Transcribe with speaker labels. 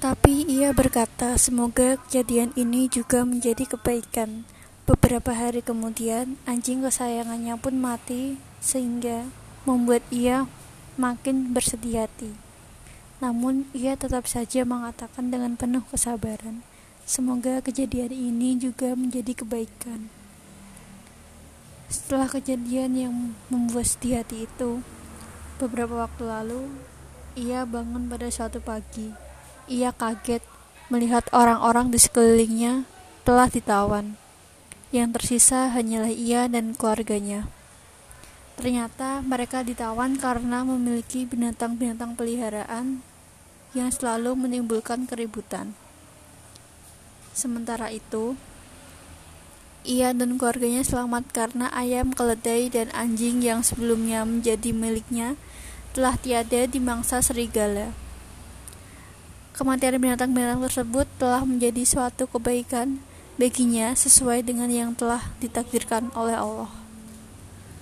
Speaker 1: Tapi ia berkata, semoga kejadian ini juga menjadi kebaikan. Beberapa hari kemudian, anjing kesayangannya pun mati, sehingga membuat ia makin bersedih hati. Namun, ia tetap saja mengatakan dengan penuh kesabaran, "Semoga kejadian ini juga menjadi kebaikan." Setelah kejadian yang membuat sedih hati itu, beberapa waktu lalu, ia bangun pada suatu pagi ia kaget melihat orang-orang di sekelilingnya telah ditawan. Yang tersisa hanyalah ia dan keluarganya. Ternyata mereka ditawan karena memiliki binatang-binatang peliharaan yang selalu menimbulkan keributan. Sementara itu, ia dan keluarganya selamat karena ayam, keledai, dan anjing yang sebelumnya menjadi miliknya telah tiada di mangsa serigala. Kematian binatang-binatang tersebut telah menjadi suatu kebaikan baginya sesuai dengan yang telah ditakdirkan oleh Allah.